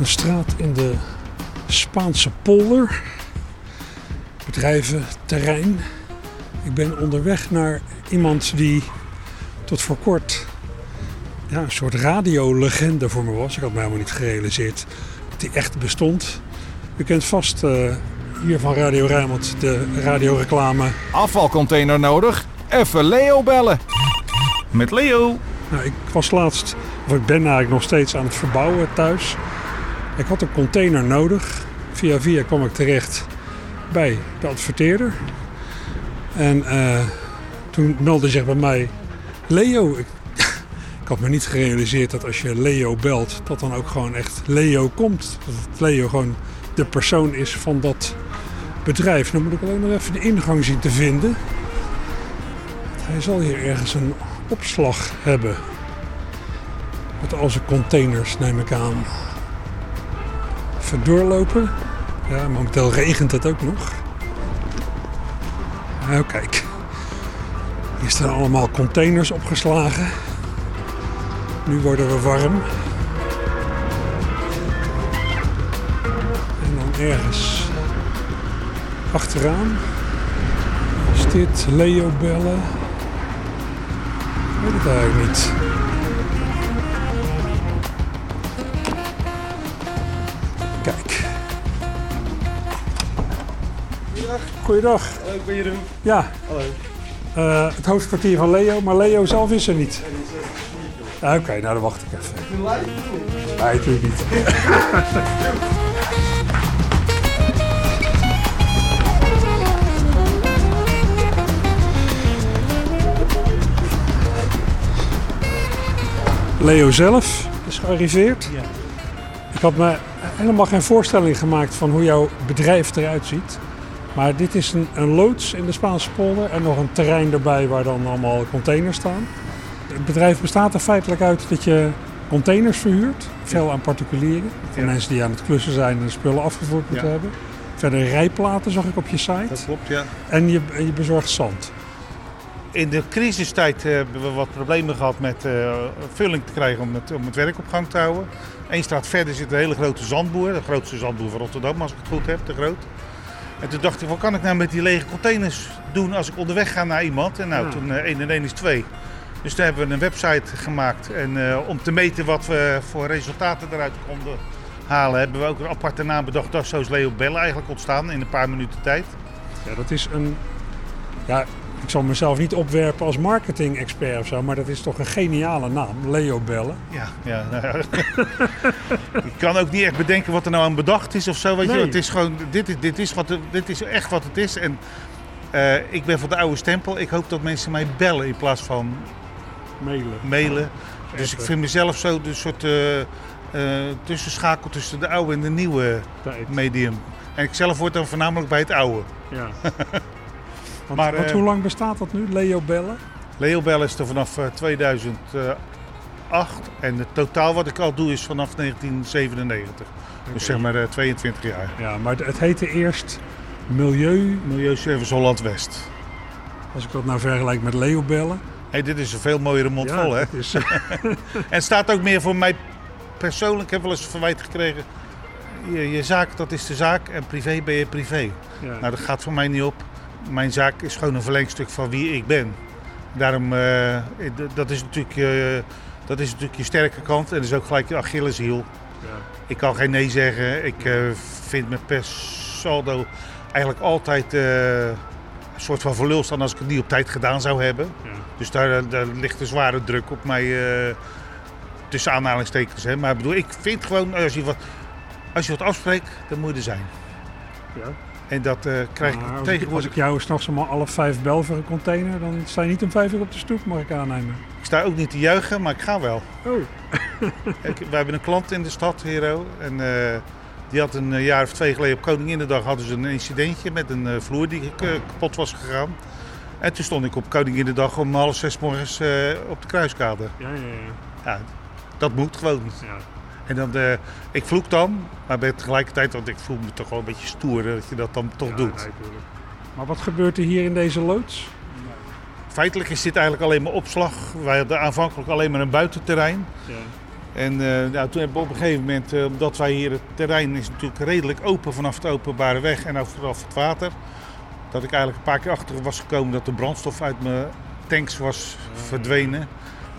Een straat in de Spaanse polder. Bedrijven, terrein. Ik ben onderweg naar iemand die tot voor kort ja, een soort radiolegende voor me was. Ik had me helemaal niet gerealiseerd dat die echt bestond. U kent vast uh, hier van Radio Rijnmond de radioreclame. Afvalcontainer nodig? Even Leo bellen. Met Leo. Nou, ik was laatst, of ik ben eigenlijk nog steeds aan het verbouwen thuis. Ik had een container nodig. Via via kwam ik terecht bij de adverteerder. En uh, toen meldde zich bij mij Leo. Ik, ik, had me niet gerealiseerd dat als je Leo belt, dat dan ook gewoon echt Leo komt. Dat Leo gewoon de persoon is van dat bedrijf. Dan moet ik alleen nog even de ingang zien te vinden. Hij zal hier ergens een opslag hebben. Met al zijn containers, neem ik aan. Even doorlopen. Ja, momenteel regent het ook nog. Nou, kijk. Hier staan allemaal containers opgeslagen. Nu worden we warm. En dan ergens achteraan is dit Leo bellen. Ik weet het eigenlijk niet. Goeiedag. Ik ben Jeroen. Ja, Hallo. eh, het hoofdkwartier van Leo, maar Leo zelf is er niet. Oké, nou dan wacht ik even. Nee, natuurlijk niet. Leo zelf is gearriveerd. Ja. Ik had me helemaal geen voorstelling gemaakt van hoe jouw bedrijf eruit ziet. Maar dit is een, een loods in de Spaanse polder en nog een terrein erbij waar dan allemaal containers staan. Het bedrijf bestaat er feitelijk uit dat je containers verhuurt, veel aan particulieren. Ja. mensen die aan het klussen zijn en spullen afgevoerd moeten Ja. hebben. Verder rijplaten zag ik op je site. Dat klopt, ja. En je, je bezorgt zand. In de crisistijd hebben we wat problemen gehad met eh, vulling te krijgen om het, om het werk op gang te houden. Eén straat verder zit een hele grote zandboer, de grootste zandboer van Rotterdam als ik het goed heb, te groot. En toen dacht ik, wat kan ik nou met die lege containers doen als ik onderweg ga naar iemand? En nou, Ja. toen eh 1 en 1 is 2. Dus toen hebben we een website gemaakt. En eh, om te meten wat we voor resultaten eruit konden halen, hebben we ook een aparte naam bedacht. Dat is zo is Leo Bellen eigenlijk ontstaan in een paar minuten tijd. Ja, dat is een. Ja, ik zal mezelf niet opwerpen als marketing-expert of zo, maar dat is toch een geniale naam, Leo Bellen. Ja, ja. nou ja. ik kan ook niet echt bedenken wat er nou aan bedacht is of zo. Weet je. Nee. wel. Het is gewoon, dit is, dit, is wat, dit is echt wat het is. En eh, ik ben van de oude stempel. Ik hoop dat mensen mij bellen in plaats van Mailen. mailen. Dus ik vind mezelf zo de soort eh, eh, tussenschakel tussen de oude en de nieuwe Tijd. medium. En ik zelf word dan voornamelijk bij het oude. Ja. Want, Maar, want eh, hoe lang bestaat dat nu, Leo Bellen? Leo Bell is er vanaf eh, 2008. En het totaal wat ik al doe is vanaf 1997. Dus zeg maar eh, 22 jaar. Ja, maar het heette eerst Milieu. Milieuservice Holland West. Als ik dat nou vergelijk met Leo Bellen. Hey, dit is een veel mooiere mond ja, vol, hè? is, En staat ook meer voor mij persoonlijk. Ik heb wel eens verwijt gekregen. Je, je zaak, dat is de zaak. En privé ben je privé. ja. Nou, dat gaat voor mij niet op. Mijn zaak is gewoon een verlengstuk van wie ik ben. Daarom, eh, dat, is natuurlijk, eh, dat is natuurlijk je sterke kant. En dat is ook gelijk je Achilleshiel. Ja. Ik kan geen nee zeggen. Ik eh, vind me per saldo eigenlijk altijd een soort van verlul staan als ik het niet op tijd gedaan zou hebben. Ja. Dus daar, daar ligt een zware druk op mij, tussen aanhalingstekens. Hè. Maar ik bedoel, ik vind gewoon, als je wat, als je wat afspreekt, dan moet je er zijn. Ja. En dat eh, krijg Maar ik ik, als tegenwoordig. ik jou s'nachts allemaal alle vijf bel voor een container, dan sta je niet om vijf uur op de stoep, mag ik aannemen. Ik sta ook niet te juichen, maar ik ga wel. Oh, Ik, we hebben een klant in de stad, Hero. En eh, die had een eh, jaar of twee geleden op Koninginnedag hadden ze een incidentje met een vloer die kapot was gegaan. En toen stond ik op Koninginnedag om half zes morgens op de kruiskade. ja, ja, ja. Ja, dat moet gewoon. ja. En dan, eh, ik vloek dan, maar bij tegelijkertijd, want ik voel me toch wel een beetje stoer dat je dat dan toch Ja, doet. nee. Maar wat gebeurt er hier in deze loods? Feitelijk is dit eigenlijk alleen maar opslag. Wij hadden aanvankelijk alleen maar een buitenterrein. Ja. En uh, nou, toen hebben we op een gegeven moment, uh, omdat wij hier het terrein is natuurlijk redelijk open vanaf het openbare weg en vanaf het water. Dat ik eigenlijk een paar keer achter was gekomen dat de brandstof uit mijn tanks was verdwenen.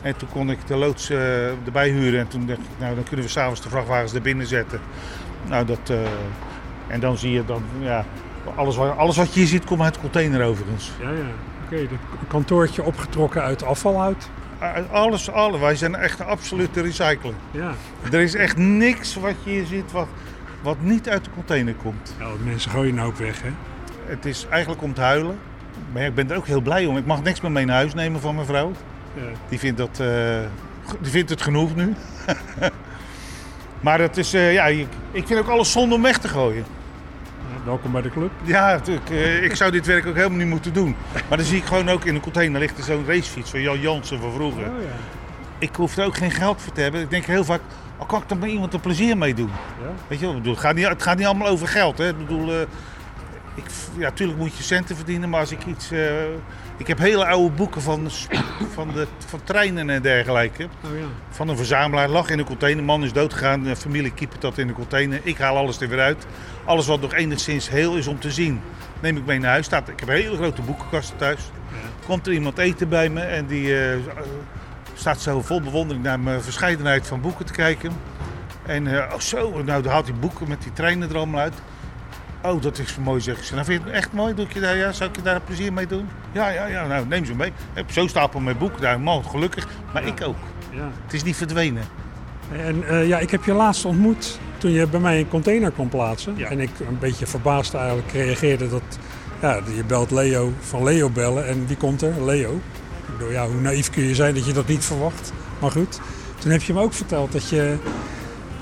En toen kon ik de loods uh, erbij huren en toen dacht ik, nou dan kunnen we s'avonds de vrachtwagens er binnen zetten. Nou, dat, en dan zie je dan, ja, alles, wat, alles wat je hier ziet komt uit de container overigens. Ja, ja. Oké, okay, een kantoortje opgetrokken uit afvalhout. Alles, alles. Wij zijn echt een absolute recycler. Ja. Er is echt niks wat je hier ziet wat, wat niet uit de container komt. Ja, mensen gooien nou ook weg, hè? Het is eigenlijk om te huilen. Maar ik ben er ook heel blij om. Ik mag niks meer mee naar huis nemen van mijn vrouw. Ja. Die, vindt dat, uh, die vindt het genoeg nu. maar het is, uh, ja, ik, ik vind ook alles zonde om weg te gooien. Welkom bij de club. Ja, natuurlijk. Uh, ik zou dit werk ook helemaal niet moeten doen. Maar dan zie ik gewoon ook in de container ligt er zo'n racefiets van Jan Jansen van vroeger. Oh, ja. Ik hoef er ook geen geld voor te hebben. Ik denk heel vaak, oh, kan ik er met iemand een plezier mee doen? Ja. Weet je wel, bedoel, het, gaat niet, het gaat niet allemaal over geld. Hè. Ik bedoel, uh, ik, ja, natuurlijk moet je centen verdienen, maar als ik iets... Uh, ik heb hele oude boeken van, van, de, van treinen en dergelijke. Oh, ja. Van een verzamelaar. Lag in een container. Man is doodgegaan. De familie kiepert dat in de container. Ik haal alles er weer uit. Alles wat nog enigszins heel is om te zien, neem ik mee naar huis. Staat, ik heb een hele grote boekenkast thuis. Ja. Komt er iemand eten bij me en die uh, staat zo vol bewondering naar mijn verscheidenheid van boeken te kijken. En uh, oh zo, nou dan haalt hij boeken met die treinen er allemaal uit. Oh, dat is mooi, zeg ze. Nou, vind je het echt mooi? Doe ik je daar, ja? Zou ik je daar plezier mee doen? Ja, ja, ja. Nou, neem ze mee. Ik heb zo'n stapel met boeken daar. Man, gelukkig. Maar ik ook. Ja. Het is niet verdwenen. En uh, ja, ik heb je laatst ontmoet toen je bij mij een container kon plaatsen. Ja. En ik een beetje verbaasd eigenlijk reageerde dat... Ja, je belt Leo van Leo bellen. En wie komt er? Leo. Ik bedoel, ja, hoe naïef kun je zijn dat je dat niet verwacht? Maar goed. Toen heb je me ook verteld dat je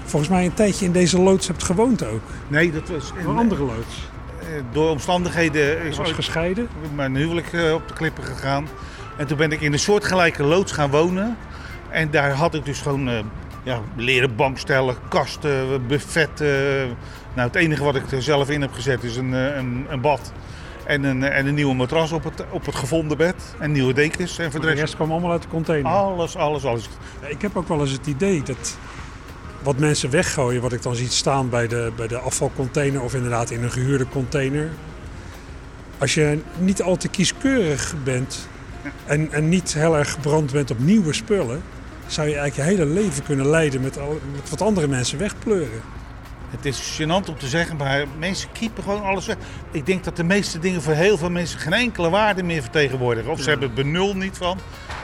volgens mij een tijdje in deze loods hebt gewoond ook. Nee, dat was... Een andere loods? Eh, door omstandigheden is was gescheiden. mijn huwelijk eh, op de klippen gegaan. En toen ben ik in een soortgelijke loods gaan wonen. En daar had ik dus gewoon ja, leren bankstellen, kasten, buffetten. Nou, het enige wat ik er zelf in heb gezet is een, een, een bad. En een, en een nieuwe matras op het, op het gevonden bed. En nieuwe dekens. En voor de rest kwam allemaal uit de container? Alles, alles, alles. Ik heb ook wel eens het idee dat wat mensen weggooien, wat ik dan zie staan bij de, bij de afvalcontainer of inderdaad in een gehuurde container. Als je niet al te kieskeurig bent en, en niet heel erg gebrand bent op nieuwe spullen, zou je eigenlijk je hele leven kunnen leiden met, met wat andere mensen wegpleuren. Het is gênant om te zeggen, maar mensen kiepen gewoon alles weg. Ik denk dat de meeste dingen voor heel veel mensen geen enkele waarde meer vertegenwoordigen. Of ze hebben het benul niet van.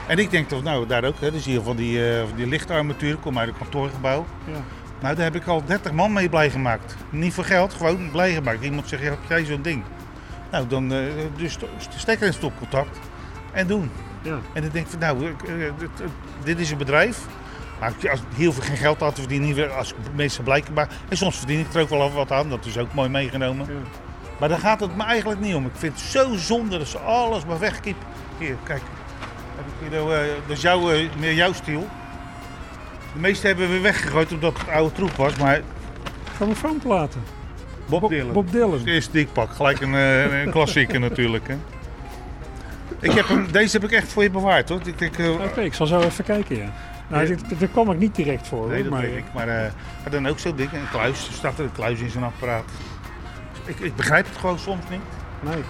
En ik denk dat, nou daar ook, hè, dus hier van die, uh, die lichtarmatuur, kom uit het kantoorgebouw. Ja. Nou, daar heb ik al 30 man mee blij gemaakt. Niet voor geld, gewoon blij gemaakt. Iemand zegt, heb jij zo'n ding? Nou, dan uh, dus stekker in stopcontact en doen. Ja. En dan denk ik van, nou, uh, dit is een bedrijf. Maar als ik heel veel geen geld had te verdienen, als meestal blijkbaar. En soms verdien ik er ook wel wat aan, dat is ook mooi meegenomen. Maar daar gaat het me eigenlijk niet om. Ik vind het zo zonde dat ze alles maar wegkiepen. Hier, kijk. Nou, eh, dat is jouw, eh, meer jouw stil. De meeste hebben we weggegooid omdat het oude troep was, maar... Grammofoonplaten. Bob, Bob Dylan. Bob Dylan. De eerste die ik pak. Gelijk een, eh, een klassieker natuurlijk. Hè. Ik heb hem, deze heb ik echt voor je bewaard hoor. Ik denk, Oké, ik zal zo even kijken ja. Nou, daar kwam ik niet direct voor. Nee, dat maar... weet ik. Maar, maar dan ook zo dik. Een kluis, staat er een kluis in zijn apparaat. Ik, ik begrijp het gewoon soms niet. Nee.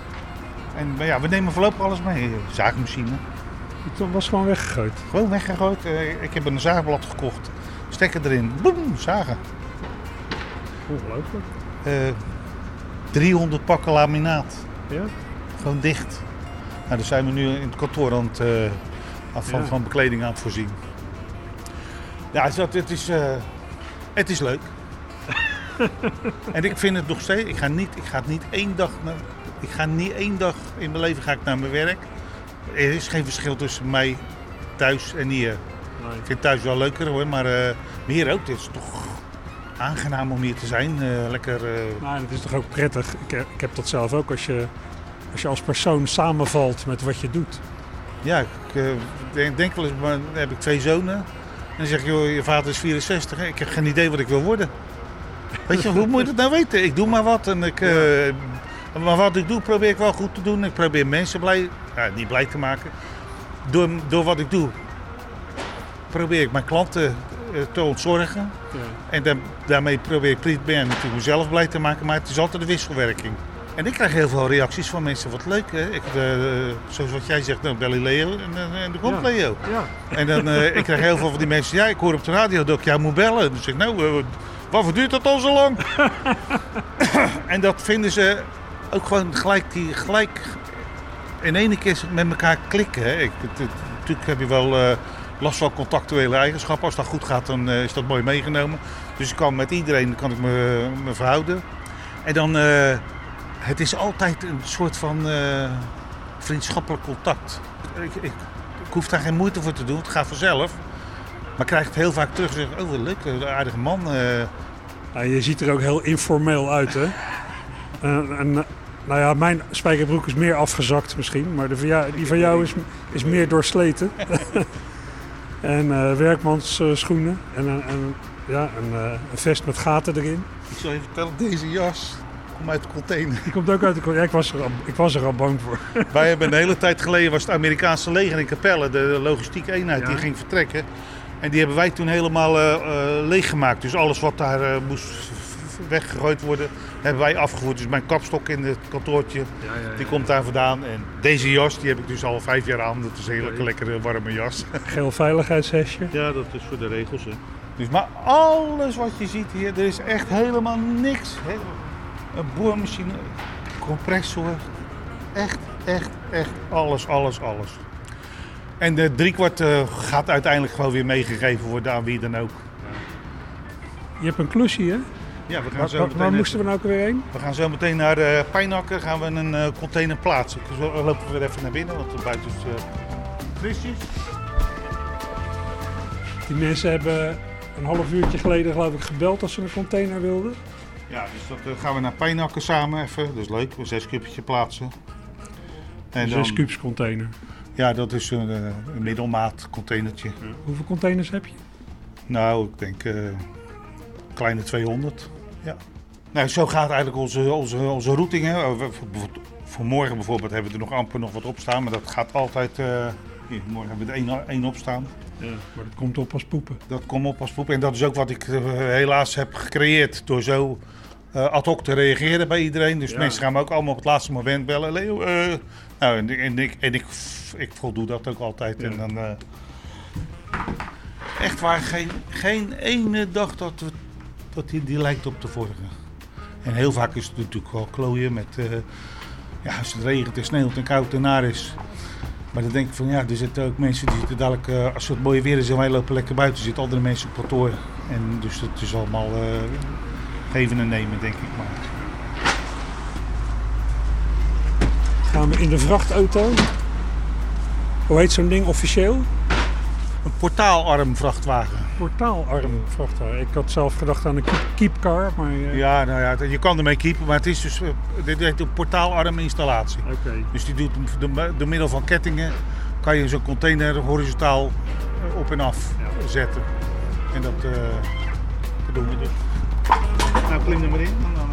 En, maar ja, we nemen voorlopig alles mee. Zaagmachine. Het was gewoon weggegooid? Gewoon weggegooid. Ik heb een zaagblad gekocht. Stekker erin. Boem, zagen. Ongelooflijk. Uh, 300 pakken laminaat. Ja? Gewoon dicht. Nou, daar zijn we nu in het kantoor aan het, uh, van, ja. van bekleding aan het voorzien. Ja, het, het is, uh, het is leuk. en ik vind het nog steeds. Ik ga niet, ik ga niet één dag. Naar, ik ga niet één dag in mijn leven ga ik naar mijn werk. Er is geen verschil tussen mij thuis en hier. Nee. Ik vind thuis wel leuker hoor, maar uh, hier ook. Het is toch aangenaam om hier te zijn. Uh, lekker. Nou, het is toch ook prettig. Ik, ik heb dat zelf ook als je, als je als persoon samenvalt met wat je doet. Ja, ik denk, denk wel eens, maar heb ik twee zonen. En dan zeg je, joh, je vader is 64. Ik heb geen idee wat ik wil worden. Weet je, hoe moet je dat nou weten? Ik doe maar wat en ik, ja. Maar wat ik doe, probeer ik wel goed te doen. Ik probeer mensen blij, ja, niet blij te maken. Door, door wat ik doe, probeer ik mijn klanten eh, te ontzorgen. Ja. En dan, daarmee probeer ik Ben natuurlijk mezelf blij te maken, maar het is altijd een wisselwerking. En ik krijg heel veel reacties van mensen, wat leuk hè. Ik, eh, zoals wat jij zegt, nou, Leo en, eh, en dan komt Ja. En dan, eh, ik krijg heel veel van die mensen, ja ik hoor op de radio dat ik jou moet bellen. Dus ik nou, eh, waarvoor duurt dat al zo lang? en dat vinden ze ook gewoon gelijk, die, gelijk in één keer met elkaar klikken. Hè. Ik, het- het- natuurlijk heb je wel last van contactuele eigenschappen. Als dat goed gaat, dan is dat mooi meegenomen. Dus ik kan met iedereen kan ik me, me verhouden. En dan, het is altijd een soort van eh, vriendschappelijk contact. Ik, ik, ik hoef daar geen moeite voor te doen, het gaat vanzelf. Maar ik krijg het heel vaak terug en zeg, oh wat leuk, een aardige man. eh. Ja, je ziet er ook heel informeel uit, hè? En, en, nou ja, mijn spijkerbroek is meer afgezakt misschien, maar de van jou- die van jou is, is meer doorsleten. en eh werkmansschoenen en, en ja, een, eh, een vest met gaten erin. Ik zal je vertellen, deze jas komt uit de container. Die komt ook uit de... Ja, ik was er al, ik was er al bang voor. Wij hebben een hele tijd geleden was het Amerikaanse leger in Capelle, de logistieke eenheid, Ja. die ging vertrekken. En die hebben wij toen helemaal eh, eh, leeggemaakt. Dus alles wat daar eh, moest weggegooid worden, hebben wij afgevoerd. Dus mijn kapstok in het kantoortje, die komt daar vandaan. En deze jas, die heb ik dus al vijf jaar aan. Dat is een hele lekkere warme jas. Geel veiligheidshesje. Ja, dat is voor de regels. Hè. Dus, maar alles wat je ziet hier, er is echt helemaal niks. Hè. Een boormachine, compressor, echt, echt, echt alles, alles, alles. En de driekwart eh gaat uiteindelijk gewoon weer meegegeven worden aan wie dan ook. Je hebt een klusje, hè? Ja, we gaan zo waar, meteen, waar moesten we nou ook weer heen? we gaan zo meteen naar Pijnakker, gaan we een eh, container plaatsen. Dus we lopen weer even naar binnen, want buiten is eh, frisjes. Die mensen hebben een half uurtje geleden geloof ik gebeld als ze een container wilden. Ja, dus dat eh, gaan we naar Pijnakker samen even. Dat is leuk, een zes kubetje plaatsen. En 6 kubus container. ja, dat is een, eh, een middelmaat containertje. Hoeveel containers heb je? Nou, ik denk eh kleine 200. Ja. Nou, zo gaat eigenlijk onze, onze, onze routing. Hè. Voor morgen bijvoorbeeld hebben we er nog amper nog wat op staan. Maar dat gaat altijd... morgen hebben we er één, één op staan. Ja. Maar dat komt op als poepen. Dat komt op als poep. En dat is ook wat ik eh, helaas heb gecreëerd. Door zo eh, ad hoc te reageren bij iedereen. Dus Ja. mensen gaan me ook allemaal op het laatste moment bellen. Leo, eh. nou, en, en, ik, en ik, ik voldoe dat ook altijd. En dan, echt waar, geen, geen ene dag dat, we, dat die, die lijkt op de vorige. En heel vaak is het natuurlijk wel klooien met... ja, als het regent en sneeuwt en koud en naar is. Maar dan denk ik van ja, er zitten ook mensen die zitten dadelijk, eh, als het mooi weer is en wij lopen lekker buiten, zitten andere mensen op kantoor. En dus dat is allemaal eh, geven en nemen, denk ik maar. Gaan we in de vrachtauto. Hoe heet zo'n ding officieel? Een portaalarm vrachtwagen. Portaalarm vrachtwagen. Ik had zelf gedacht aan een keep- keepcar, maar... eh, Ja, nou ja, je kan ermee keepen, maar het is dus eh, dit heet een portaalarm installatie. Oké. Dus die doet door, middel van kettingen kan je zo'n container horizontaal eh, op en af zetten. En dat, dat doen we dus. Nou, klim er maar in. en Dan,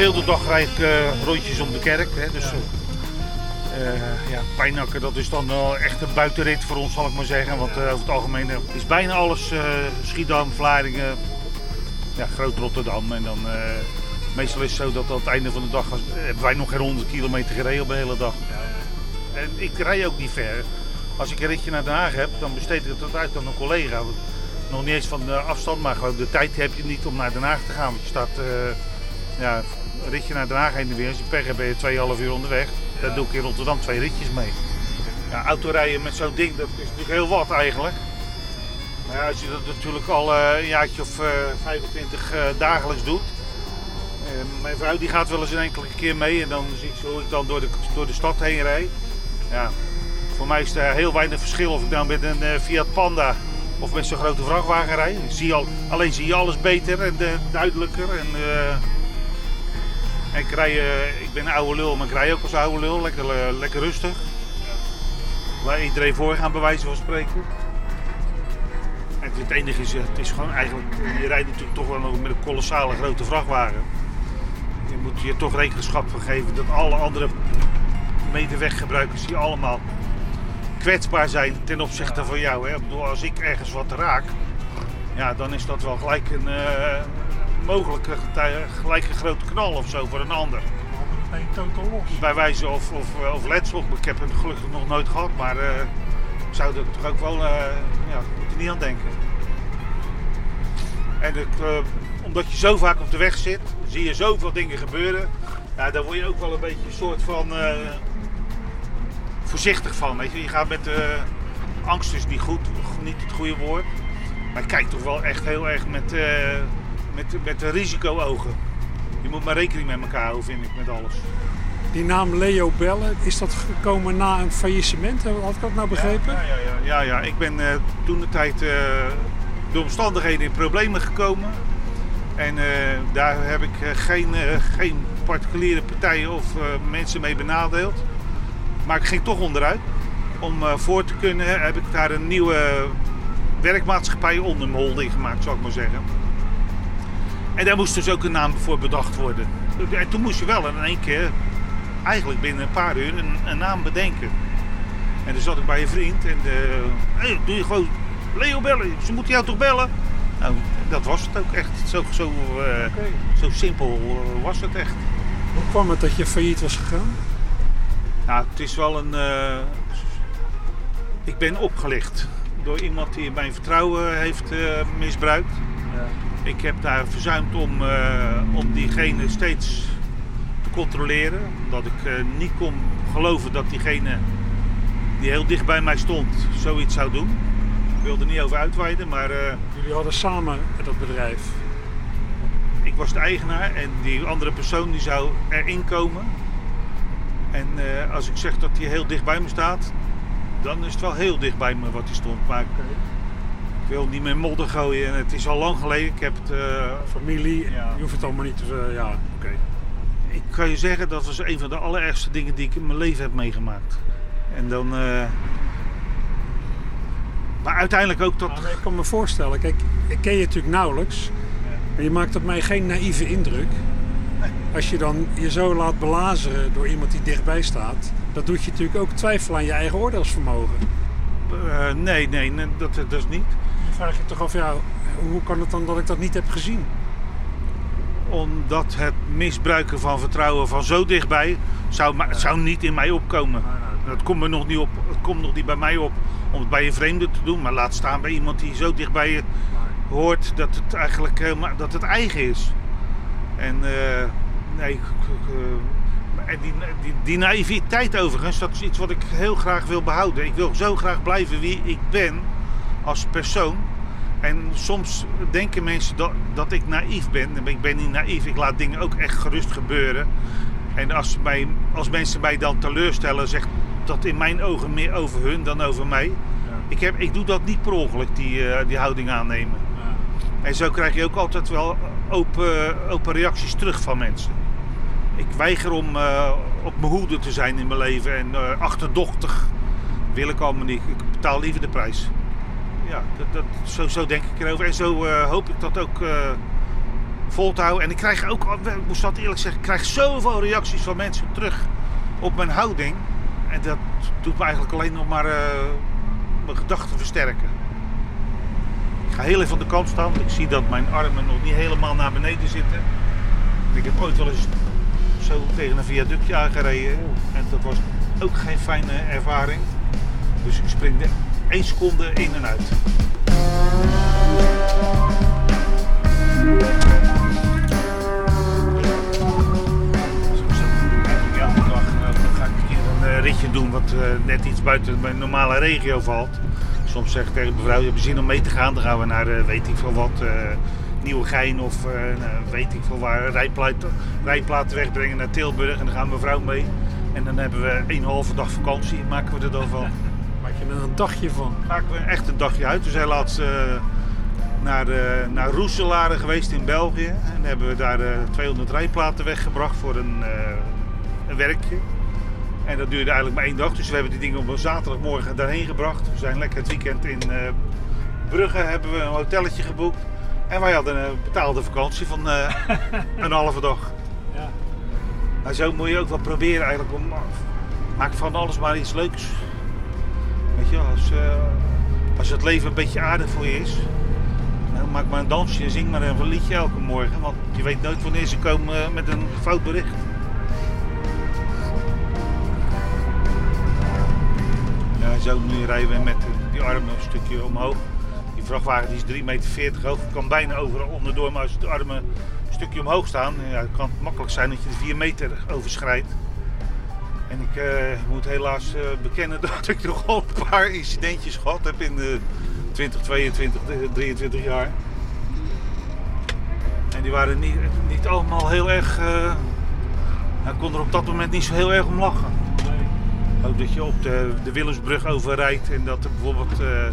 heel de dag rijd ik eh, rondjes om de kerk. Hè, dus, eh, eh, ja, Pijnakker, dat is dan echt een buitenrit voor ons, zal ik maar zeggen. Want eh, over het algemeen eh, is bijna alles eh, Schiedam, Vlaardingen, ja, Groot Rotterdam. En dan eh, meestal is het zo dat aan het einde van de dag hebben wij nog geen 100 kilometer gereden op de hele dag. En ik rij ook niet ver. Als ik een ritje naar Den Haag heb, dan besteed ik het uit aan een collega. Nog niet eens van de afstand, maar gewoon de tijd heb je niet om naar Den Haag te gaan. Want je staat eh, ja, ritje naar Den Haag heen en weer. Als je pech hebt ben je 2,5 uur onderweg. Daar doe ik in Rotterdam twee ritjes mee. Ja, autorijden met zo'n ding, dat is natuurlijk heel wat eigenlijk. Maar ja, als je dat natuurlijk al eh, een jaartje of eh, 25 eh, dagelijks doet. Eh, mijn vrouw die gaat wel eens een enkele keer mee en dan zie ik hoe ik dan door de, door de stad heen rijd. Ja, voor mij is er heel weinig verschil of ik nou met een eh, Fiat Panda of met zo'n grote vrachtwagen rijd. Al, alleen zie je alles beter en eh, duidelijker. Eh, En ik, rij, eh, ik ben een oude lul, maar ik rij ook als oude lul. Lekker, eh, lekker rustig. Waar iedereen voor gaan, bij wijze van spreken. En het enige is, eh, het is gewoon eigenlijk, je rijdt natuurlijk toch wel nog met een kolossale grote vrachtwagen. Je moet je toch rekenschap van geven dat alle andere medeweggebruikers die allemaal kwetsbaar zijn ten opzichte van jou. Hè. Ik bedoel, als ik ergens wat raak, ja, dan is dat wel gelijk een mogelijke getij- gelijk een grote knal of zo voor een ander. Ben je totaal los? Bij wijze of, of, eh, of letsel. Ik heb het gelukkig nog nooit gehad, maar eh, zou er toch ook wel, eh ja, moet er niet aan denken. En omdat je zo vaak op de weg zit, zie je zoveel dingen gebeuren. Ja, daar word je ook wel een beetje een soort van voorzichtig van. Weet je? je gaat met angst is niet goed, niet het goede woord. Maar kijk toch wel echt heel erg met, met, met risico-ogen. Je moet maar rekening met elkaar houden, vind ik, met alles. Die naam Leo Bellen, is dat gekomen na een faillissement? Had ik dat nou begrepen? Ja, ja, ja, ja, ja. ik ben eh, toen de tijd eh, door omstandigheden in problemen gekomen. En eh, daar heb ik geen, geen particuliere partijen of mensen mee benadeeld. Maar ik ging toch onderuit. Om voor te kunnen heb ik daar een nieuwe werkmaatschappij onder mijn holding gemaakt, zou ik maar zeggen. En daar moest dus ook een naam voor bedacht worden. En toen moest je wel in één keer, eigenlijk binnen een paar uur, een, een naam bedenken. En dan zat ik bij een vriend en de, hey, doe je gewoon Leo bellen. Ze moeten jou toch bellen? Nou, dat was het ook echt. Zo, zo, eh, zo simpel eh, was het echt. Hoe kwam het dat je failliet was gegaan? Nou, het is wel een. eh, ik ben opgelicht door iemand die mijn vertrouwen heeft eh, misbruikt. Ik heb daar verzuimd om, eh, om diegene steeds te controleren. Omdat ik eh, niet kon geloven dat diegene die heel dicht bij mij stond zoiets zou doen. Ik wil er niet over uitweiden, maar eh, Jullie hadden samen dat bedrijf. ik was de eigenaar en die andere persoon die zou erin komen. En als ik zeg dat hij heel dicht bij me staat, dan is het wel heel dicht bij me wat hij stond. Maar wil niet meer modder gooien en het is al lang geleden. Ik heb het, eh, Familie, Ja. je hoeft het allemaal niet te... ja, oké. ik kan je zeggen, dat was een van de allerergste dingen die ik in mijn leven heb meegemaakt. En dan. eh, Maar uiteindelijk ook maar ik kan me voorstellen, kijk, ik ken je natuurlijk nauwelijks. Maar je maakt op mij geen naïeve indruk. Als je dan je zo laat belazeren door iemand die dichtbij staat, dat doet je natuurlijk ook twijfelen aan je eigen oordeelsvermogen. eh, nee, nee, nee, dat, dat is niet. Vraag je toch af, ja, hoe kan het dan dat ik dat niet heb gezien? Omdat het misbruiken van vertrouwen van zo dichtbij zou, het zou niet in mij opkomen. Dat komt, me nog niet op, het komt nog niet bij mij op om het bij een vreemde te doen. Maar laat staan bij iemand die zo dicht bij je hoort dat het eigenlijk helemaal, dat het eigen is. En eh, nee, en die, die, die naïviteit overigens, dat is iets wat ik heel graag wil behouden. Ik wil zo graag blijven wie ik ben als persoon. En soms denken mensen dat, dat ik naïef ben. Ik ben niet naïef, ik laat dingen ook echt gerust gebeuren. En als, mij, als mensen mij dan teleurstellen, zegt dat in mijn ogen meer over hun dan over mij. Ik, heb, ik doe dat niet per ongeluk, die, eh, die houding aannemen. En zo krijg je ook altijd wel open, open reacties terug van mensen. Ik weiger om eh, op mijn hoede te zijn in mijn leven en eh, achterdochtig wil ik allemaal niet. Ik betaal liever de prijs ja, dat, dat, zo, zo denk ik erover. En zo eh, hoop ik dat ook eh, vol te houden. En ik krijg ook, moest dat eerlijk zeggen, ik krijg zoveel reacties van mensen terug op mijn houding. En dat doet me eigenlijk alleen nog maar eh, mijn gedachten versterken. Ik ga heel even van de kant staan, ik zie dat mijn armen nog niet helemaal naar beneden zitten. Ik heb ooit wel eens zo tegen een viaductje aangereden. Oh. En dat was ook geen fijne ervaring. Dus ik springde. 1 seconde in en uit. ritje doen wat eh, net iets buiten mijn normale regio valt. Soms zeg ik tegen mevrouw, je hebt zin om mee te gaan. Dan gaan we naar uh, weet ik wat, uh, Nieuwegein of nou, weet ik veel waar, rijplaat, wegbrengen naar Tilburg. En dan gaan mevrouw mee. En dan hebben we een halve dag vakantie, maken we er dan van. Er een dagje van. Maken we echt een dagje uit. We zijn laatst eh, naar, eh, naar Roeselare geweest in België. En hebben we daar eh, 200 rijplaten weggebracht voor een, eh, een werkje. En dat duurde eigenlijk maar één dag. Dus we hebben die dingen op een zaterdagmorgen daarheen gebracht. We zijn lekker het weekend in eh, Brugge hebben we een hotelletje geboekt. En wij hadden een betaalde vakantie van eh, een halve dag. Ja. Maar zo moet je ook wel proberen eigenlijk om... Maak van alles maar iets leuks. Als, eh, als het leven een beetje aardig voor je is... Maak maar een dansje en zing maar een liedje elke morgen. Want je weet nooit wanneer ze komen eh, met een fout bericht. Ja, zo nu rijden we met die armen een stukje omhoog. Die vrachtwagen die is 3,40 meter hoog. kan bijna overal onderdoor. Maar als de armen een stukje omhoog staan, ja, kan het makkelijk zijn dat je de 4 meter overschrijdt. En ik eh, moet helaas eh, bekennen dat ik nog al een paar incidentjes gehad heb in de 20, 22, 23 jaar. En die waren niet, niet allemaal heel erg. eh nou, ik kon er op dat moment niet zo heel erg om lachen. Ook dat je op de, de Willemsbrug overrijdt en dat er bijvoorbeeld eh,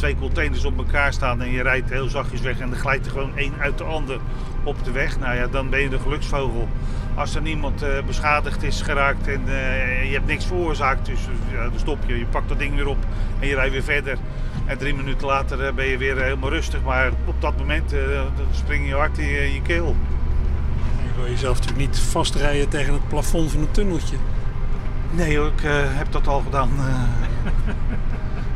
twee containers op elkaar staan en je rijdt heel zachtjes weg en er glijdt er gewoon één uit de ander op de weg. Nou ja, dan ben je de geluksvogel. Als er niemand eh, beschadigd is geraakt en eh, je hebt niks veroorzaakt, dus ja, dan stop je. Je pakt dat ding weer op en je rijdt weer verder. En drie minuten later eh, ben je weer helemaal rustig, maar op dat moment spring je hard in je, keel. Je wil jezelf natuurlijk niet vastrijden tegen het plafond van een tunneltje. Nee hoor, ik heb dat al gedaan.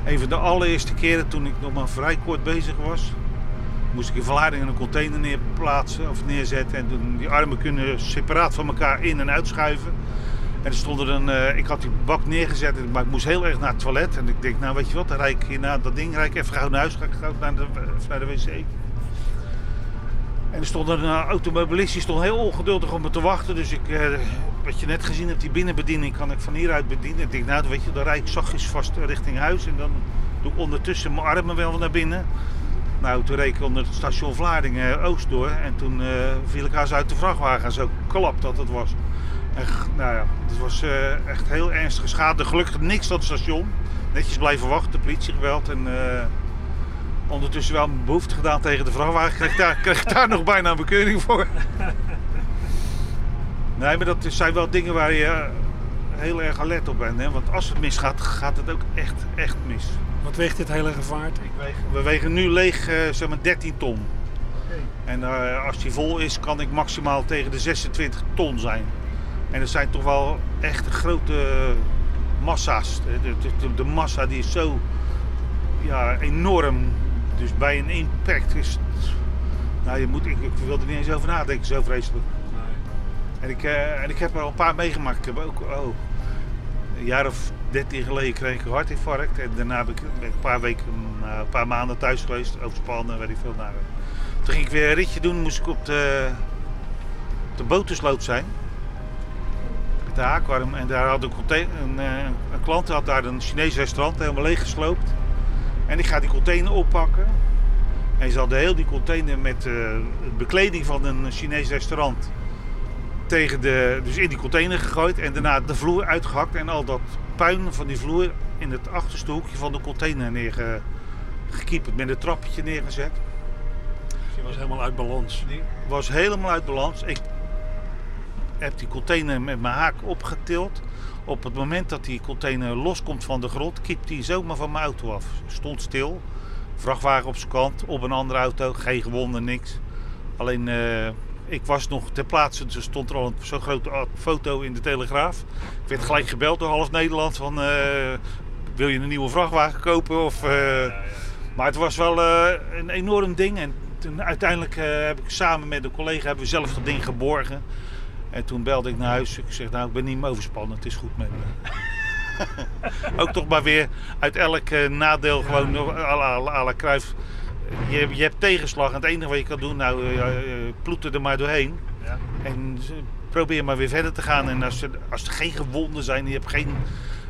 eh. even de allereerste keren toen ik nog maar vrij kort bezig was. Moest ik in Vlaardingen een container neerplaatsen of neerzetten. En toen die armen kunnen separaat van elkaar in- en uitschuiven. En er stond er een, eh, ik had die bak neergezet, maar ik moest heel erg naar het toilet. En ik denk, nou weet je wat, dan rijd ik hier naar dat ding, rijd ik even gauw naar huis, ga ik naar de, even naar de wc. En er stond een eh, automobilist, die stond heel ongeduldig om me te wachten. Dus ik, eh, wat je net gezien hebt, die binnenbediening kan ik van hieruit bedienen. Ik denk, nou weet je, dan rijd ik zachtjes vast richting huis. En dan doe ik ondertussen mijn armen wel naar binnen. Nou, toen reed ik onder het station Vlaardingen eh, Oost door. En toen eh, viel ik haast uit de vrachtwagen. Zo klap dat het was. Nou ja, het was eh, echt heel ernstige schade. Gelukkig niks aan het station. Netjes blijven wachten, politie gebeld. En ondertussen wel mijn behoefte gedaan tegen de vrachtwagen. Kreeg daar, daar nog bijna een bekeuring voor. Nee, maar dat zijn wel dingen waar je eh, heel erg alert op bent. Hè? Want als het misgaat, gaat het ook echt, echt mis. Wat weegt dit hele? Ik weeg, we wegen nu leeg zeg maar 13 ton. En eh, als die vol is, kan ik maximaal tegen de 26 ton zijn. En dat zijn toch wel echt grote massa's. De, de, de, de massa die is zo ja, enorm. Dus bij een impact is het... Nou, je moet, ik, ik wil er niet eens over nadenken, zo vreselijk. En ik, eh, en ik heb er al een paar meegemaakt. Ik heb ook, oh, een jaar of dertien geleden kreeg ik een hartinfarct. En daarna heb ik, ben ik een paar weken, eh, een paar maanden thuis geweest. Overspannen, weet ik veel. Nou, toen ging ik weer een ritje doen. Moest ik op de, op de botersloot zijn. Met de haakwarm. En daar had een, container, een, eh, een klant had daar een Chinees restaurant helemaal leeggesloopt. En ik ga die container oppakken. En ze hadden heel die container met de bekleding van een Chinees restaurant tegen de, dus in die container gegooid en daarna de vloer uitgehakt en al dat puin van die vloer in het achterste hoekje van de container neergekieperd met een trappetje neergezet. Je was helemaal uit balans. Die was helemaal uit balans. Ik heb die container met mijn haak opgetild. Op het moment dat die container loskomt van de grond, kiept die zomaar van mijn auto af. Stond stil. Vrachtwagen op zijn kant, op een andere auto, geen gewonden, niks. Alleen eh, ik was nog ter plaatse, dus er stond er al zo'n grote foto in de Telegraaf. Ik werd gelijk gebeld door half Nederland van eh, wil je een nieuwe vrachtwagen kopen? Of, eh, Maar het was wel eh, een enorm ding. En toen, uiteindelijk eh, heb ik samen met een collega hebben we zelf dat ding geborgen. En toen belde ik naar huis. Ik zeg, nou, ik ben niet meer overspannen. Het is goed met me. Ook toch maar weer uit elk eh, nadeel gewoon à la, à la Cruijff. Je, je hebt tegenslag en het enige wat je kan doen, nou, eh, eh, ploeter er maar doorheen. Ja. En probeer maar weer verder te gaan. En als er, als er geen gewonden zijn, je hebt geen,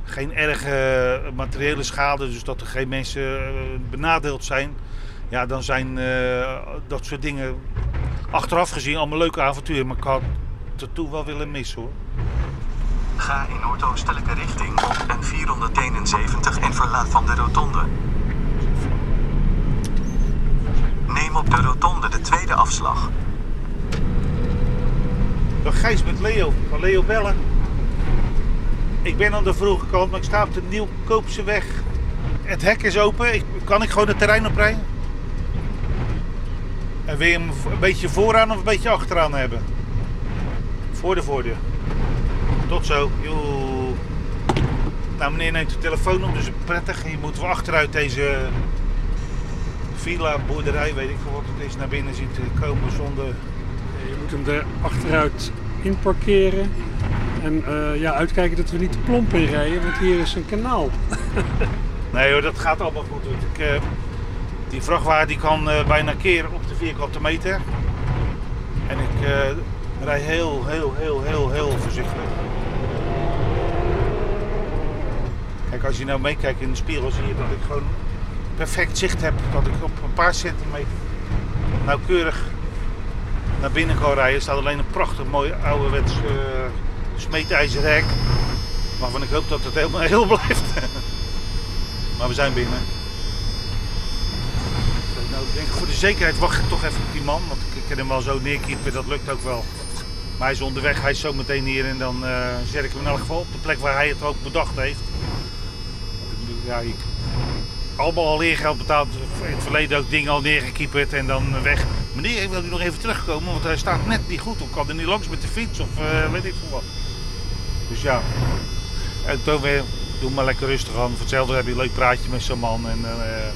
geen erge materiële schade, dus dat er geen mensen benadeeld zijn. Ja, dan zijn dat soort dingen achteraf gezien allemaal leuke avonturen. Maar ik had het toen wel willen missen hoor. Ga in noordoostelijke richting op N471 en verlaat van de rotonde. Neem op de rotonde de tweede afslag. Dag Gijs met Leo, van Leo Bellen. Ik ben aan de vroege kant, maar ik sta op de Nieuwkoopse weg. Het hek is open, ik, kan ik gewoon het terrein oprijden? En wil je hem een beetje vooraan of een beetje achteraan hebben? Voor de voordeur. Tot zo. Joe. Nou, meneer neemt de telefoon op, dus prettig. Je moet wel achteruit deze villa, boerderij, weet ik veel wat het is, naar binnen zien te komen zonder... Je moet hem er achteruit in parkeren. En eh, ja, uitkijken dat we niet de plomp in rijden, want hier is een kanaal. Nee hoor, dat gaat allemaal goed. Ik, eh, die vrachtwagen die kan eh, bijna keren op de vierkante meter. En ik eh, rij heel, heel, heel, heel, heel voorzichtig. Kijk, als je nou meekijkt in de spiegel zie je dat ik gewoon perfect zicht heb. Dat ik op een paar centimeter nauwkeurig naar binnen kan rijden. Er staat alleen een prachtig mooi ouderwets uh, smeedijzerhek. Waarvan ik hoop dat het helemaal heel blijft. Maar we zijn binnen. Nou, ik voor de zekerheid wacht ik toch even op die man. Want ik kan hem wel zo neerkiepen, dat lukt ook wel. Maar hij is onderweg, hij is zo meteen hier en dan eh, zet ik hem in elk geval op de plek waar hij het ook bedacht heeft. Ik Ja, ik, allemaal al leergeld betaald, in het verleden ook dingen al neergekieperd en dan weg. Meneer, wil u nog even terugkomen, want hij staat net niet goed. Of kan er niet langs met de fiets of eh, weet ik veel wat. Dus ja, en toen weer, doe maar lekker rustig aan. Voor hetzelfde heb je een leuk praatje met zo'n man. En, eh,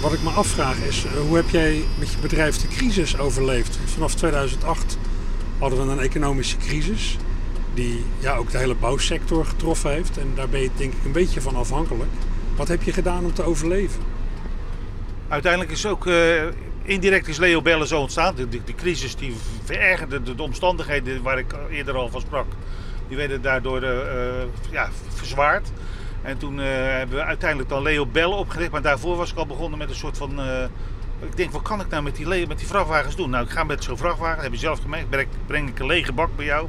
Wat ik me afvraag is, hoe heb jij met je bedrijf de crisis overleefd? Vanaf 2008 hadden we een economische crisis die ja, ook de hele bouwsector getroffen heeft. En daar ben je denk ik een beetje van afhankelijk. Wat heb je gedaan om te overleven? uiteindelijk is ook eh, indirect is Leo Bellen zo ontstaan. De, de, crisis die verergerde de, de omstandigheden waar ik eerder al van sprak. Die werden daardoor eh, eh, ja, verzwaard. En toen hebben we uiteindelijk dan Leo Bellen opgericht. Maar daarvoor was ik al begonnen met een soort van... ik denk, wat kan ik nou met die, met die vrachtwagens doen? Nou, ik ga met zo'n vrachtwagen, heb je zelf gemerkt, breng, ik een lege bak bij jou.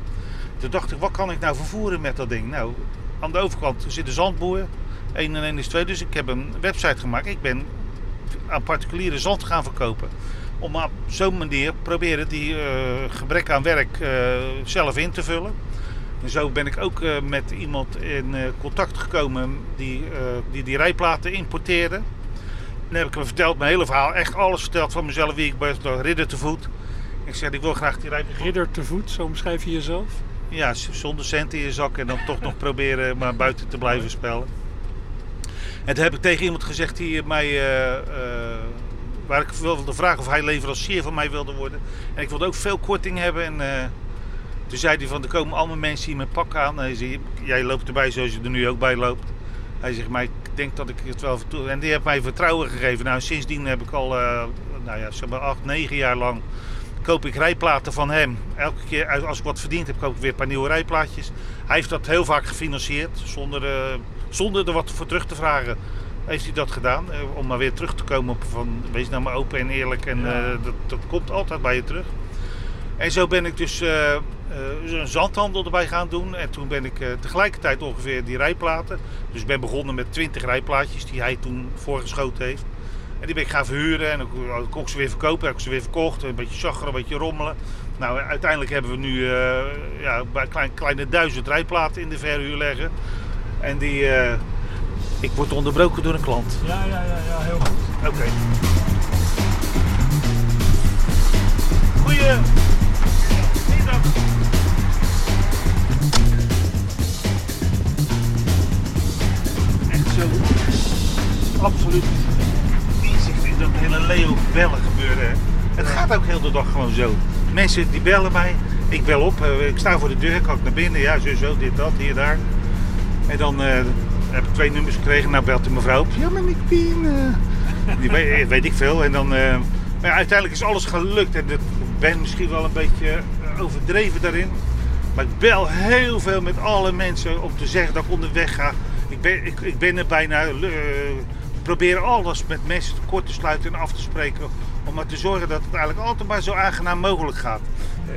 Toen dacht ik, wat kan ik nou vervoeren met dat ding? Nou, aan de overkant zit een zandboer. 1 en 1 is 2, dus ik heb een website gemaakt. Ik ben aan particuliere zand gaan verkopen. Om op zo'n manier proberen die eh, gebrek aan werk eh, zelf in te vullen. En zo ben ik ook eh, met iemand in contact gekomen die, die die rijplaten importeerde. Dan heb ik hem verteld, mijn hele verhaal, echt alles verteld van mezelf, wie ik ben, door ridder te voet. Ik zei, ik wil graag die rijplaten. Ridder te voet, zo omschrijf je jezelf? Ja, zonder cent in je zak en dan toch nog proberen maar buiten te blijven spelen. En toen heb ik tegen iemand gezegd die mij, eh, eh, waar ik wilde vragen of hij leverancier van mij wilde worden. En ik wilde ook veel korting hebben. En eh, toen zei hij van, er komen allemaal mensen hier met pak aan. Hij zei, jij loopt erbij zoals je er nu ook bij loopt. Hij zegt, maar ik denk dat ik het wel vertoe. En die heeft mij vertrouwen gegeven. Nou, sindsdien heb ik al, eh, nou ja, zeg maar acht, negen jaar lang koop ik rijplaten van hem. Elke keer als ik wat verdiend heb, koop ik weer een paar nieuwe rijplaatjes. Hij heeft dat heel vaak gefinancierd, zonder, eh, zonder er wat voor terug te vragen. Heeft hij dat gedaan, eh, om maar weer terug te komen op van wees nou maar open en eerlijk en Ja. dat, dat komt altijd bij je terug. En zo ben ik dus een zandhandel erbij gaan doen. En toen ben ik eh, tegelijkertijd ongeveer die rijplaten. Dus ik ben begonnen met 20 rijplaatjes die hij toen voorgeschoten heeft. En die ben ik gaan verhuren en dan kon- ik ze weer verkopen. Heb ik ze weer verkocht. Een beetje zaggeren, een beetje rommelen. Nou, uiteindelijk hebben we nu eh, ja, bij klein, kleine duizend rijplaten in de verhuur liggen. En die... eh, ik word onderbroken door een klant. Ja, ja, ja, ja heel goed. Oké. Goeie. Absoluut inzicht in dat hele Leo bellen gebeuren. hè. Het gaat ook heel de dag gewoon zo. Mensen die bellen mij, ik bel op, eh, ik sta voor de deur, kan ik naar binnen, ja zo, zo, dit, dat, hier, daar. En dan eh, heb ik twee nummers gekregen, nou belt de mevrouw op. Ja, maar ik ben... eh, die weet, weet ik veel. En dan, maar ja, uiteindelijk is alles gelukt. En ik ben misschien wel een beetje overdreven daarin. Maar ik bel heel veel met alle mensen om te zeggen dat ik onderweg ga. Ik ben, ik, ik ben er bijna. Eh, probeer alles met mensen kort te sluiten en af te spreken. Om maar te zorgen dat het eigenlijk altijd maar zo aangenaam mogelijk gaat.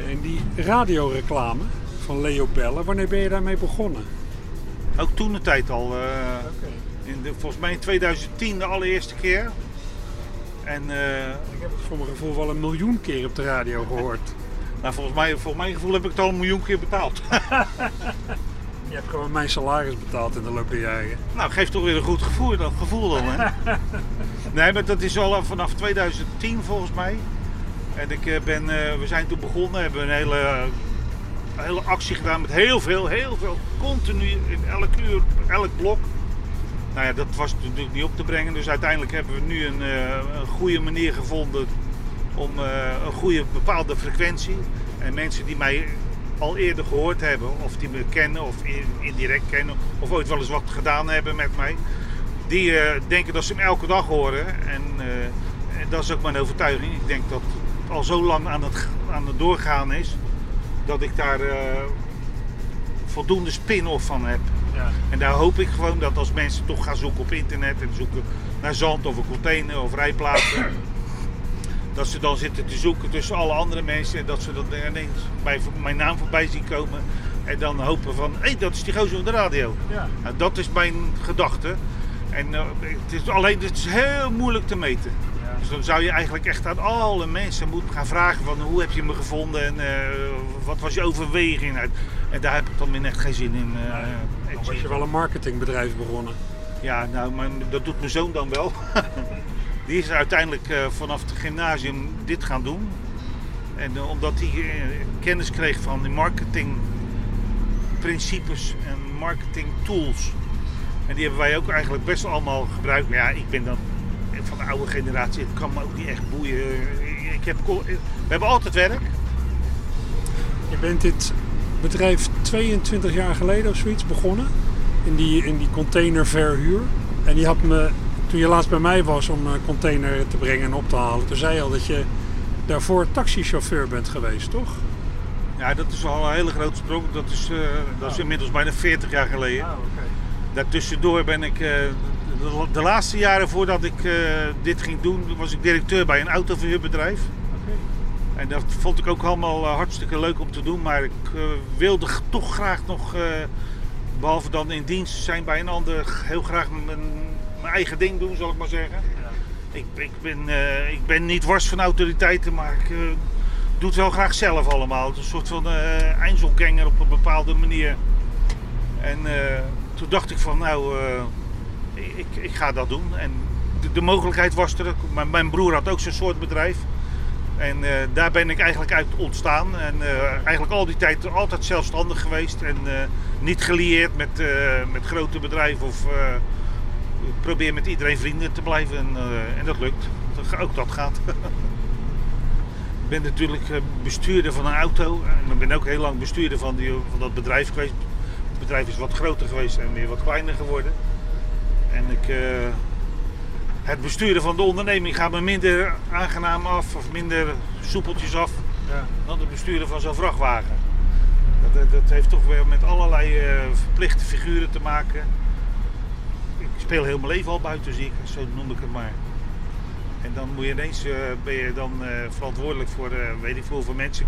En die radioreclame van Leo Bellen, wanneer ben je daarmee begonnen? Ook toen de tijd al. eh, in de, volgens mij in 2010 de allereerste keer. En eh, Ik heb het voor mijn gevoel wel een miljoen keer op de radio gehoord. nou, volgens, mij, volgens mijn gevoel heb ik het al een miljoen keer betaald. Je hebt gewoon mijn salaris betaald in de loop der jaren. nou, geeft toch weer een goed gevoel, dat gevoel dan. Hè? nee, maar dat is al vanaf 2010 volgens mij. En ik eh, ben, eh, we zijn toen begonnen, hebben een hele, hele actie gedaan met heel veel, heel veel, continu in elk uur, elk blok. Nou ja, dat was natuurlijk niet op te brengen. Dus uiteindelijk hebben we nu een, eh, een goede manier gevonden om eh, een goede bepaalde frequentie. En mensen die mij al eerder gehoord hebben, of die me kennen of in- indirect kennen, of ooit wel eens wat gedaan hebben met mij, die eh, denken dat ze hem elke dag horen. En, eh, en dat is ook mijn overtuiging. Ik denk dat het al zo lang aan het, aan het doorgaan is, dat ik daar eh, voldoende spin-off van heb. Ja. En daar hoop ik gewoon dat als mensen toch gaan zoeken op internet en zoeken naar zand of een container of rijplaatsen, dat ze dan zitten te zoeken tussen alle andere mensen en dat ze dan ineens bij mijn naam voorbij zien komen en dan hopen van, hé, dat is die gozer op de radio. Ja. Nou, dat is mijn gedachte. En eh, het is alleen het is heel moeilijk te meten. Dus dan zou je eigenlijk echt aan alle mensen moeten gaan vragen van hoe heb je me gevonden en eh, wat was je overweging. Nou, En daar heb ik dan weer echt geen zin in. eh, Dan was je wel een marketingbedrijf begonnen. ja, nou, maar dat doet mijn zoon dan wel. Die is uiteindelijk eh, vanaf het gymnasium dit gaan doen. En eh, omdat hij eh, kennis kreeg van de marketingprincipes en marketing tools. En die hebben wij ook eigenlijk best allemaal gebruikt. Maar ja, ik ben dan van de oude generatie. Het kan me ook niet echt boeien. Ik heb, we hebben altijd werk. Je bent dit bedrijf 22 jaar geleden of zoiets begonnen. In die, in die containerverhuur. En die had me, toen je laatst bij mij was om een container te brengen en op te halen. Toen zei je al dat je daarvoor taxichauffeur bent geweest, toch? Ja, dat is al een hele grote sprong. Dat is, eh, dat is inmiddels bijna 40 jaar geleden. oké. Daartussendoor ben ik, eh, de, de laatste jaren voordat ik eh, dit ging doen, was ik directeur bij een autoverhuurbedrijf. En dat vond ik ook allemaal eh, hartstikke leuk om te doen, maar ik eh, wilde toch graag nog, eh, behalve dan in dienst zijn bij een ander, heel graag mijn, mijn eigen ding doen, zal ik maar zeggen. Ik, ik, ben, eh, ik ben niet wars van autoriteiten, maar ik eh, doe het wel graag zelf allemaal. Het is een soort van Einzelganger op een bepaalde manier. En toen dacht ik van nou, ik, ik ga dat doen. En de, de mogelijkheid was er. Mijn, mijn broer had ook zo'n soort bedrijf. En daar ben ik eigenlijk uit ontstaan. En eigenlijk al die tijd altijd zelfstandig geweest. En niet gelieerd met, met grote bedrijven. Of probeer met iedereen vrienden te blijven. En, eh, en dat lukt. Ook dat gaat. ik ben natuurlijk eh, bestuurder van een auto. En ik ben ook heel lang bestuurder van, die, van dat bedrijf geweest. Het bedrijf is wat groter geweest en weer wat kleiner geworden. En ik, eh, het besturen van de onderneming gaat me minder aangenaam af of minder soepeltjes af Ja. dan het besturen van zo'n vrachtwagen. Dat, dat, heeft toch weer met allerlei verplichte figuren te maken. Ik speel heel mijn leven al buiten, zie ik, zo noem ik het maar. En dan moet je ineens, eh, ben je dan eh, verantwoordelijk voor, eh, weet ik veel hoeveel mensen.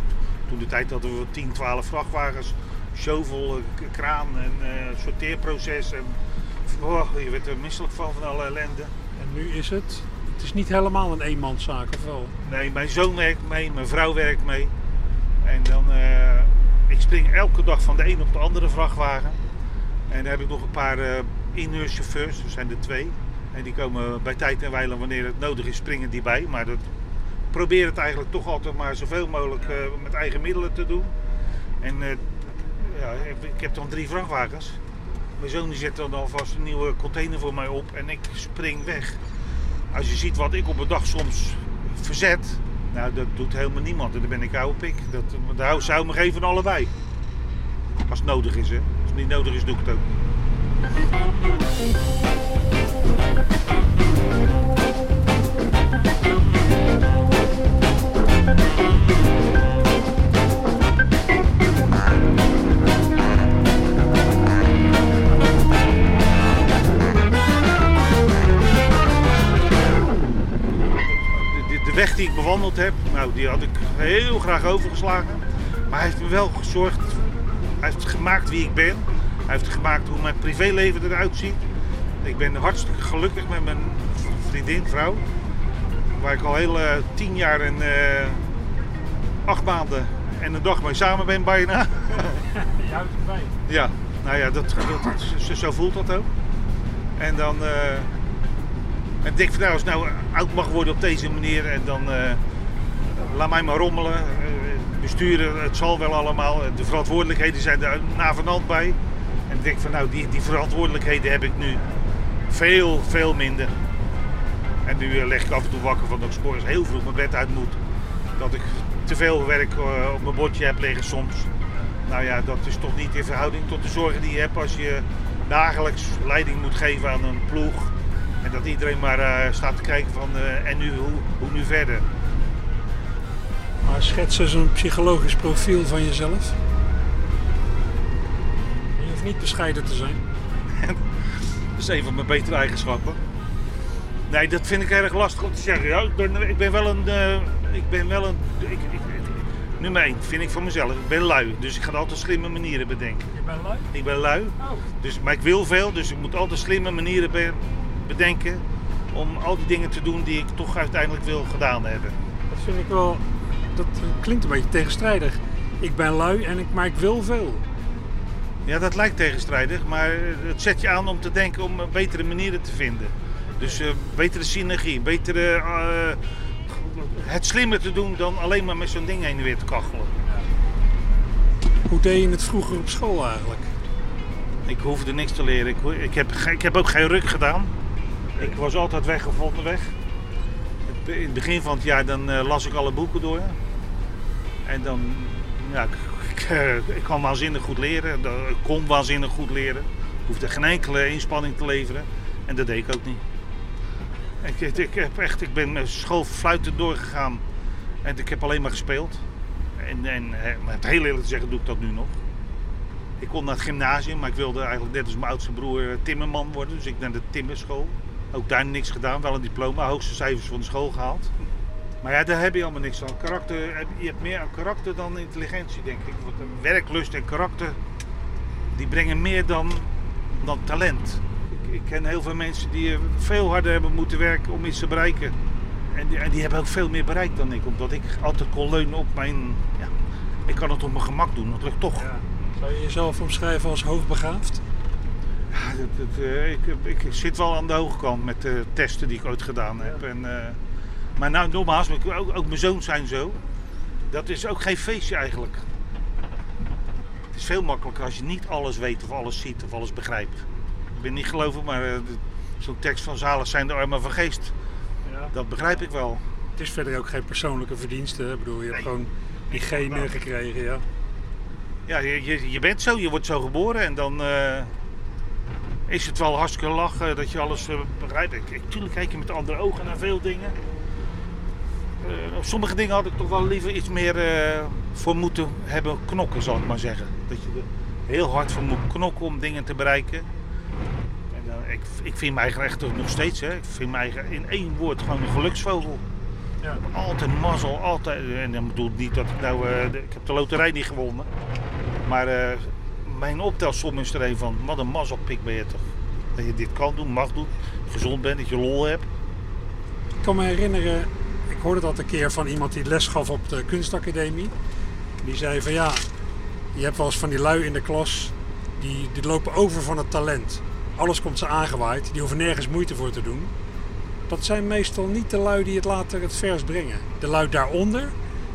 Toen de tijd hadden we 10, 12 vrachtwagens, shovel, kraan en sorteerproces. En, oh, je werd er misselijk van, van alle ellende. En nu is het, het is niet helemaal een eenmanszaak, of wel? Nee, mijn zoon werkt mee, mijn vrouw werkt mee. En dan, ik spring elke dag van de een op de andere vrachtwagen. En dan heb ik nog een paar inhuurchauffeurs, er zijn er twee. En die komen bij tijd en wijle wanneer het nodig is, springen die bij. Maar dat, ik probeer het eigenlijk toch altijd maar zoveel mogelijk eh, met eigen middelen te doen. En eh, ja, ik, heb dan drie vrachtwagens. Mijn zoon die zet dan alvast een nieuwe container voor mij op en ik spring weg. Als je ziet wat ik op een dag soms verzet, nou dat doet helemaal niemand. En dan ben ik oude pik. Dat, dat zou me geven van allebei. Als het nodig is, hè. Als het niet nodig is, doe ik het ook. De, weg die ik bewandeld heb, nou, die had ik heel graag overgeslagen. Maar hij heeft me wel gezorgd. Hij heeft gemaakt wie ik ben. Hij heeft gemaakt hoe mijn privéleven eruit ziet. Ik ben hartstikke gelukkig met mijn vriendin, vrouw. waar ik al heel tien jaar en eh, acht maanden en een dag mee samen ben bijna. Juist erbij. Ja, nou ja, dat, dat, zo- voelt dat ook. En dan eh, en ik denk van nou, als ik nou oud mag worden op deze manier en dan eh, laat mij maar rommelen. besturen, het zal wel allemaal. De verantwoordelijkheden zijn er na bij. Ik denk van nou, die, die verantwoordelijkheden heb ik nu veel, veel minder. En nu eh, leg ik af en toe wakker van dat ik morgens heel vroeg mijn bed uit moet. Dat ik te veel werk eh, op mijn bordje heb liggen soms. Nou ja, dat is toch niet in verhouding tot de zorgen die je hebt als je dagelijks leiding moet geven aan een ploeg. En dat iedereen maar eh, staat te kijken van en nu, hoe, hoe nu verder. Maar schets eens een psychologisch profiel van jezelf. Hoeft niet bescheiden te zijn. Dat is een van mijn betere eigenschappen. Nee, dat vind ik erg lastig om te zeggen. Ja, ik, ben, ik ben wel een. eh, ik ben wel een. Ik, ik, nummer één vind ik van mezelf. Ik ben lui. Dus ik ga altijd slimme manieren bedenken. Je bent lui? Ik ben lui. Oh. Dus, maar ik wil veel, dus ik moet altijd slimme manieren be- bedenken. Om al die dingen te doen die ik toch uiteindelijk wil gedaan hebben. Dat vind ik wel. Dat klinkt een beetje tegenstrijdig. Ik ben lui, en ik, maar ik wil veel. Ja, dat lijkt tegenstrijdig, maar het zet je aan om te denken om betere manieren te vinden. Dus eh, betere synergie, betere. eh, het slimmer te doen dan alleen maar met zo'n ding heen en weer te kachelen. Hoe deed je het vroeger op school eigenlijk? Ik hoefde niks te leren. Ik, ik, heb, ik heb ook geen ruk gedaan. Ik was altijd weggevonden weg. In het begin van het jaar dan eh, las ik alle boeken door. En dan, ja, ik, kan waanzinnig goed leren. Ik kon waanzinnig goed leren. Ik hoefde geen enkele inspanning te leveren. En dat deed ik ook niet. Ik, ik, ik heb echt, ik ben school fluitend doorgegaan. En ik heb alleen maar gespeeld. En, en eh, het heel eerlijk te zeggen doe ik dat nu nog. Ik kon naar het gymnasium, maar ik wilde eigenlijk net als mijn oudste broer eh, timmerman worden. Dus ik naar de timmerschool. Ook daar niks gedaan, wel een diploma, hoogste cijfers van de school gehaald. Maar ja, daar heb je allemaal niks van. Karakter, je hebt meer aan karakter dan intelligentie, denk ik. Want een werklust en karakter, die brengen meer dan, dan talent. Ik, ik ken heel veel mensen die eh, veel harder hebben moeten werken om iets te bereiken. En die, en die hebben ook veel meer bereikt dan ik, omdat ik altijd kon leunen op mijn... Ja, ik kan het op mijn gemak doen, dat lukt toch. Zou je jezelf omschrijven als hoogbegaafd? Ja, dat, dat, eh, ik, ik zit wel aan de hoge kant met de testen die ik ooit gedaan heb. En, eh, maar nou, nogmaals, ook, ook, mijn zoons zijn zo. Dat is ook geen feestje eigenlijk. Het is veel makkelijker als je niet alles weet of alles ziet of alles begrijpt. Ik ben niet gelovig, maar eh, zo'n tekst van zalig zijn de armen van geest, Ja. dat begrijp ik wel. Het is verder ook geen persoonlijke verdienste. hè? Ik bedoel, je hebt Nee. gewoon die genen gekregen, ja. Ja, je, je, je bent zo, je wordt zo geboren en dan eh, is het wel hartstikke lachen dat je alles eh, begrijpt. Ik, ik, tuurlijk kijk je met andere ogen naar veel dingen. Eh, op sommige dingen had ik toch wel liever iets meer eh, voor moeten hebben knokken, zal ik maar zeggen. Dat je er heel hard voor moet knokken om dingen te bereiken. En, eh, ik, ik vind mijn eigen echt nog steeds, hè, ik vind mijn eigen in één woord gewoon een geluksvogel. Ja. Altijd mazzel, altijd. En dat bedoelt niet dat ik nou. ik heb de loterij niet gewonnen. Maar mijn optelsom is er een van. Wat een mazzelpik ben je toch? Dat je dit kan doen, mag doen, gezond bent, dat je lol hebt. Ik kan me herinneren, ik hoorde dat een keer van iemand die les gaf op de kunstacademie. Die zei van ja, je hebt wel eens van die lui in de klas, die, die lopen over van het talent. Alles komt ze aangewaaid, die hoeven nergens moeite voor te doen. Dat zijn meestal niet de lui die het later het vers brengen. De lui daaronder,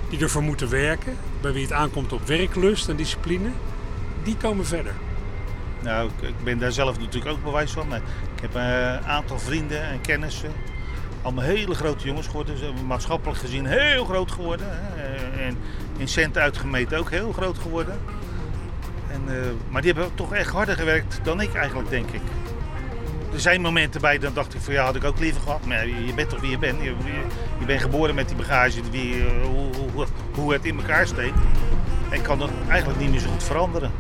die ervoor moeten werken, bij wie het aankomt op werklust en discipline, die komen verder. Nou, ik, ben daar zelf natuurlijk ook bewijs van. Ik heb een aantal vrienden en kennissen. Allemaal hele grote jongens geworden. Zijn maatschappelijk gezien heel groot geworden. hè. En in centen uitgemeten ook heel groot geworden. En, eh, maar die hebben toch echt harder gewerkt dan ik eigenlijk, denk ik. Er zijn momenten bij, dan dacht ik van ja, had ik ook liever gehad. Maar je bent toch wie je bent. Je, je, bent geboren met die bagage, eh, hoe, hoe, hoe het in elkaar steekt. En kan dat eigenlijk niet meer zo goed veranderen.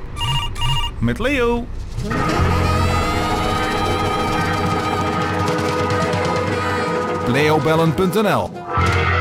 Met Leo. leobellen.nl